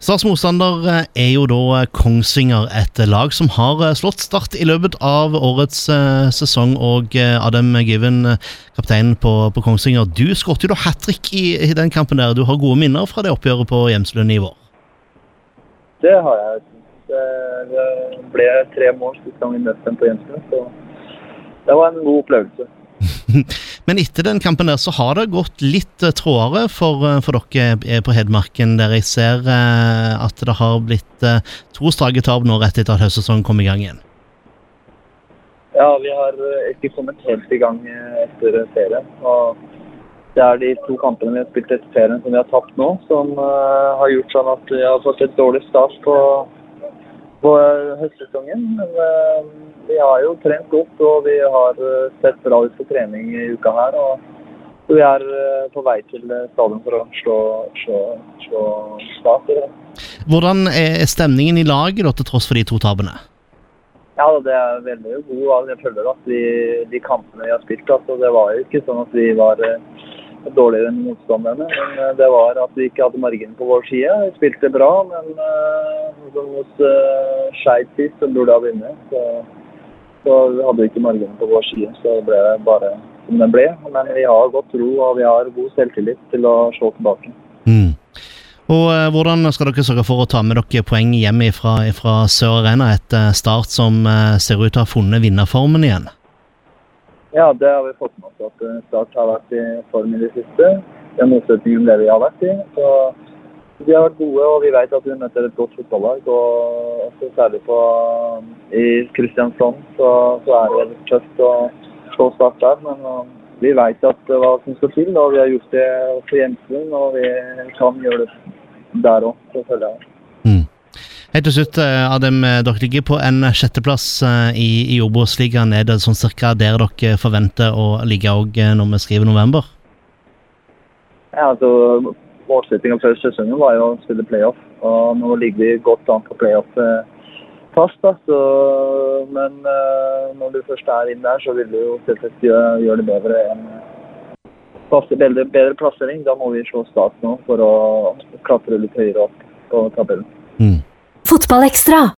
Starts motstander eh, er jo da eh, Kongsvinger, et lag som har eh, slått Start i løpet av årets sesong. Og Adam Given, kapteinen på, på, Kongsvinger, du skåret jo da hat trick i, i, den kampen der. Du har gode minner fra det oppgjøret på Hjemslund i vår? Det har jeg. Det ble tre mål sist gang vi møtte dem på Hjemslund, så det var en god opplevelse. Men etter den kampen der så har det gått litt uh, trådere for, uh, for dere på Hedmarken, der jeg ser at det har blitt to strake tap nå rett etter at høstsesongen kom i gang igjen. Ja, vi har ikke kommet helt i gang etter ferien. og det er de to kampene vi har spilt etter ferien som vi har tapt nå, som har gjort sånn at vi har fått et dårlig start på på høstsesongen. Men vi har jo trent godt og vi har uh, sett bra ut på trening i uka her. og vi er uh, på vei til stadion for å slå, slå, slå Start. Hvordan er stemningen i laget til tross for de to tapene? Ja, det er veldig god. Jeg føler at vi, de kampene vi har spilt, altså, det var jo ikke sånn at vi var dårligere enn motstanderne. Men eh, det var at vi ikke hadde margin på vår side. Vi spilte bra, men uh, hos uh, Skeid sist så burde ha vunnet. Så, hadde vi ikke marginen på vår side. Så ble det bare som det ble. Men vi har godt ro og vi har god selvtillit til å se tilbake. Mm. Og uh, Hvordan skal dere sørge for å ta med dere poeng hjem fra, fra Sør Arena etter Start som ser ut til å ha funnet vinnerformen igjen? Ja, det har vi fått med oss. At eh, Start har vært i form i det siste. Det er motsetningen det vi har vært i. Så de har vært gode, og vi vet at vi møter et godt fotballag. og Særlig på, i Kristiansand så, så, er det tøft å slå Start der. Men uh, vi vet at, uh, hva som skal til, og vi har gjort det for Hjemslund. Og vi kan gjøre det der òg, selvfølgelig. Mm. Helt til slutt, eh, Adem, eh, dere ligger på en sjetteplass eh, i, i Obos-ligaen. Er det sånn cirka der dere forventer å ligge òg når vi skriver november? Ja, altså Målsettingen før sesongen var jo å spille playoff. Og nå ligger vi godt an på playoff fast. da, så, Men når du først er inn der, så vil du jo selvsagt gjøre, gjør det bedre enn bedre, bedre plassering. Da må vi slå Start nå for å klatre litt høyere opp på tabellen. Mm. Fotballekstra